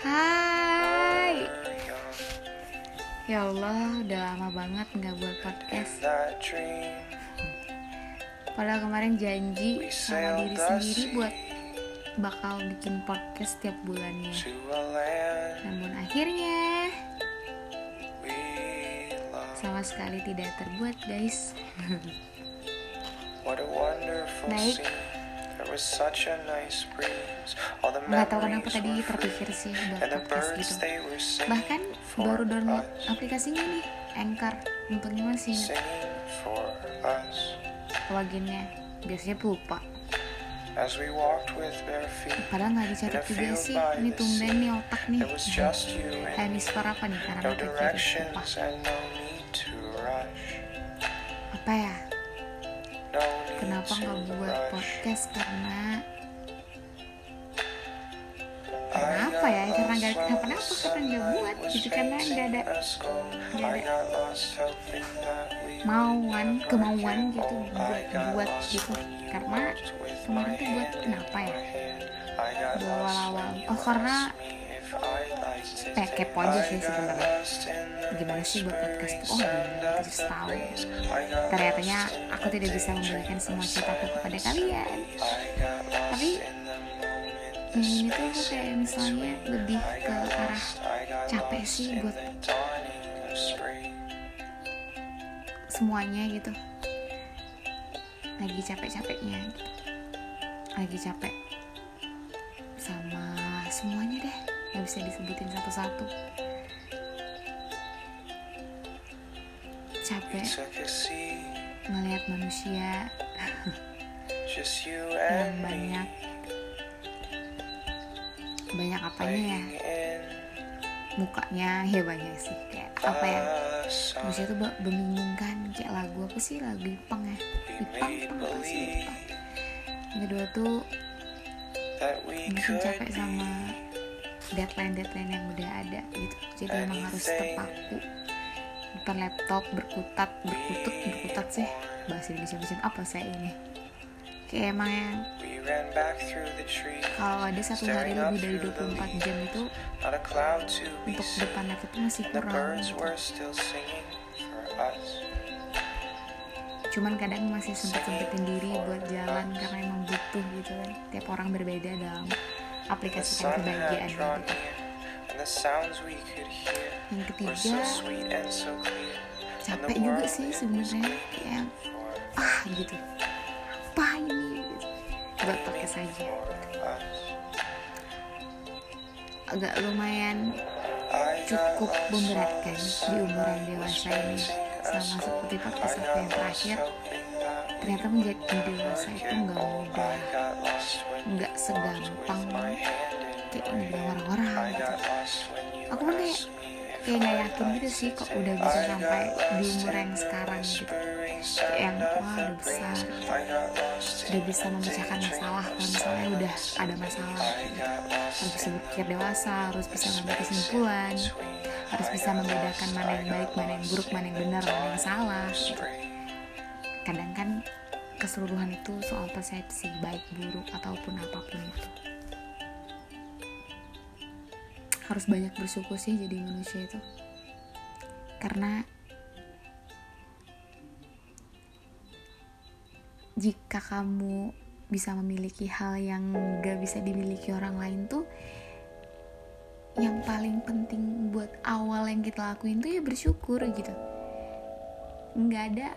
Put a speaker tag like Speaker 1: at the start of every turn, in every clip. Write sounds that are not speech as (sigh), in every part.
Speaker 1: Hai. Ya Allah udah lama banget nggak buat podcast. Padahal kemarin janji sama diri sendiri buat bakal bikin podcast setiap bulannya. Namun akhirnya sama sekali tidak terbuat guys. Baik. Nggak tahu kenapa tadi terpikir sih buat podcast gitu. Bahkan baru download aplikasinya nih Anchor. Untungnya masih loginnya. Biasanya lupa
Speaker 2: As we walked with bare feet.
Speaker 1: Padahal nggak dicatat juga sih. Ini tumben nih otak nih. Hemisfer apa nih? Karena
Speaker 2: no
Speaker 1: mata kiri lupa. Apa ya Kenapa nggak buat podcast? Karena Kenapa ya? Karena nggak kenapa-napa karena nggak buat gitu karena nggak ada nggak ada mauan kemauan gitu buat buat gitu. Karena kemarin tuh buat kenapa ya? Awal-awal. Oh, karena
Speaker 2: it.
Speaker 1: eh, aja sih sebenarnya. Gimana sih buat podcast oh gimana terus tahu. Ternyatanya aku tidak bisa memberikan semua ceritaku kepada kalian. Tapi, yang ini tuh aku kayak misalnya lebih ke arah capek sih buat semuanya gitu. Lagi capek-capeknya. Gitu. lagi capek sama semuanya deh nggak bisa disebutin satu-satu. Capek. Melihat manusia yang banyak. Banyak apanya ya? Mukanya ya banyak sih. Kayak apa ya? manusia tuh membingungkan. Kayak lagu apa sih? Lagu Ipang ya? Ipang apa sih? Ipang yang kedua tuh mungkin capek sama deadline deadline yang udah ada gitu. Jadi emang harus terpaku. Depan laptop berkutat berkutut berkutat sih. Bahasa Indonesia bahasa apa saya ini? Kayak emang yang kalau ada satu hari lebih dari 24 jam itu untuk depan laptop tuh masih kurang gitu. cuman kadang masih sempet sempetin diri buat jalan karena emang butuh gitu kan. Tiap orang berbeda dalam aplikasikan kebahagiaan yang ketiga capek juga sih sebenarnya. kayak ah gitu apa ini gitu. buat podcast aja.
Speaker 2: us.
Speaker 1: agak lumayan cukup memberatkan di umuran
Speaker 2: the
Speaker 1: dewasa ini. sama seperti podcast aku yang terakhir ternyata menjadi dewasa itu nggak mudah nggak segampang kayak
Speaker 2: my
Speaker 1: yang bilang orang-orang gitu aku pun kayak kayak nggak yakin gitu sih kok udah bisa sampai di umur yang sekarang gitu yang wah udah besar udah bisa memecahkan masalah kalau misalnya udah ada masalah gitu. harus bisa berpikir dewasa harus bisa
Speaker 2: in
Speaker 1: kesimpulan harus bisa membedakan mana yang baik mana yang buruk mana yang benar mana yang salah gitu. Kadang kan keseluruhan itu soal persepsi baik buruk ataupun apa pun itu. Harus banyak bersyukur sih jadi manusia itu. Karena jika kamu bisa memiliki hal yang gak bisa dimiliki orang lain tuh yang paling penting buat awal yang kita lakuin tuh ya bersyukur gitu. Nggak ada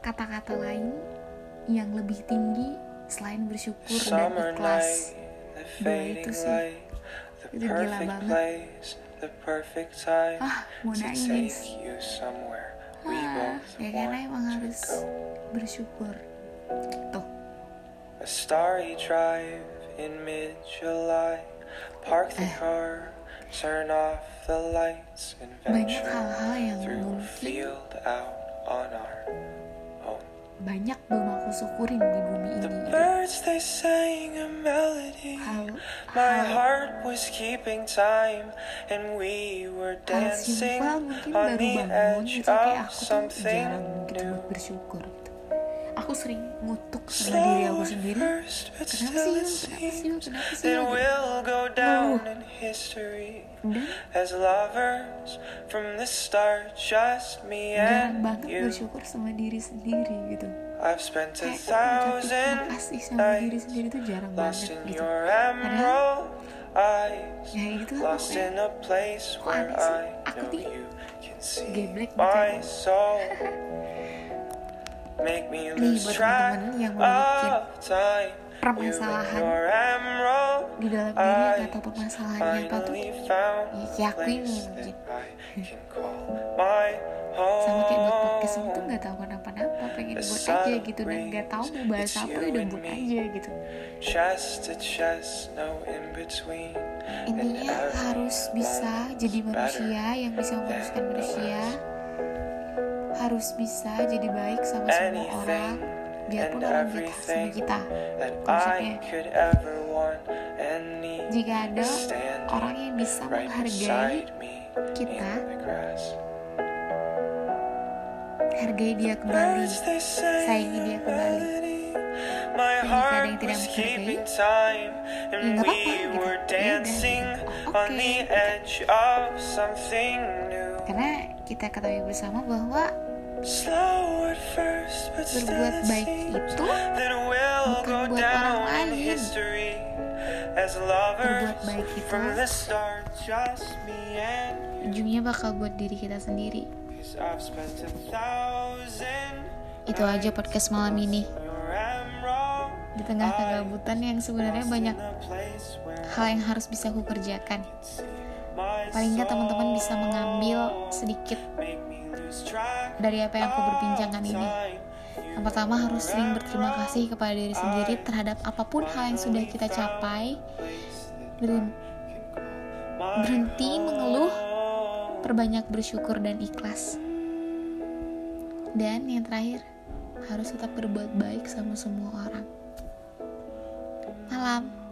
Speaker 1: kata-kata lain yang lebih tinggi selain bersyukur dan ikhlas Dua itu sih. Itu gila banget.
Speaker 2: place, the perfect time
Speaker 1: ah mau nangis ah, ya karena emang harus bersyukur tuh
Speaker 2: A starry drive in mid-July, park the
Speaker 1: Eh.
Speaker 2: car, turn off the lights, and
Speaker 1: banyak
Speaker 2: venture
Speaker 1: hal-hal yang
Speaker 2: through a field out on our.
Speaker 1: Banyak belum aku syukurin di bumi ini. hal hal simpel mungkin baru bangun kayak
Speaker 2: of
Speaker 1: aku tuh jarang gitu buat bersyukur aku sering ngutuk sama diri aku sendiri kenapa sih Yul? kenapa sih kenapa sih? Gitu.
Speaker 2: we'll in history
Speaker 1: dan jarang banget bersyukur sama diri sendiri gitu
Speaker 2: I've spent a thousand
Speaker 1: kasih sama diri sendiri tuh jarang banget gitu
Speaker 2: eyes,
Speaker 1: ya itu
Speaker 2: lost in a place where
Speaker 1: sih?
Speaker 2: I
Speaker 1: Aku
Speaker 2: know you can see
Speaker 1: geblek gitu
Speaker 2: my soul. (laughs)
Speaker 1: Nih, buat teman-teman yang memiliki permasalahan di dalam diri atau permasalahannya apa tuh. ya
Speaker 2: place
Speaker 1: mungkin sama kayak buat podcast ini tuh nggak tahu kenapa-napa pengen buat aja gitu dan nggak tahu mau bahas apa ya udah buat aja gitu. Intinya harus bisa jadi manusia yang bisa memutuskan manusia harus bisa jadi baik sama semua orang biarpun orang jahat sama kita Konsepnya. Jika ada orang yang bisa menghargai kita hargai dia kembali sayangi dia kembali.
Speaker 2: My
Speaker 1: Dan jika ada
Speaker 2: heart
Speaker 1: yang tidak
Speaker 2: was
Speaker 1: menghargai,
Speaker 2: keeping time,
Speaker 1: ya
Speaker 2: and
Speaker 1: nggak apa-apa
Speaker 2: we
Speaker 1: gitu.
Speaker 2: were
Speaker 1: Ya udah,
Speaker 2: dancing
Speaker 1: gitu.
Speaker 2: on
Speaker 1: Oke,
Speaker 2: the
Speaker 1: gitu.
Speaker 2: edge of something new.
Speaker 1: karena kita ketahui bersama bahwa Berbuat baik itu bukan
Speaker 2: go
Speaker 1: buat orang
Speaker 2: down in
Speaker 1: lain.
Speaker 2: history. As lovers
Speaker 1: Berbuat baik itu
Speaker 2: from the start, just me and you.
Speaker 1: ujungnya bakal buat diri kita sendiri. Itu aja podcast malam ini. di tengah kegabutan yang sebenarnya banyak hal yang harus bisa aku kerjakan paling nggak teman-teman bisa mengambil sedikit dari apa yang aku berbincangkan ini yang pertama harus sering berterima kasih kepada diri sendiri terhadap apa pun hal yang sudah kita capai. Berhenti mengeluh perbanyak bersyukur dan ikhlas. Dan yang terakhir harus tetap berbuat baik sama semua orang. Malam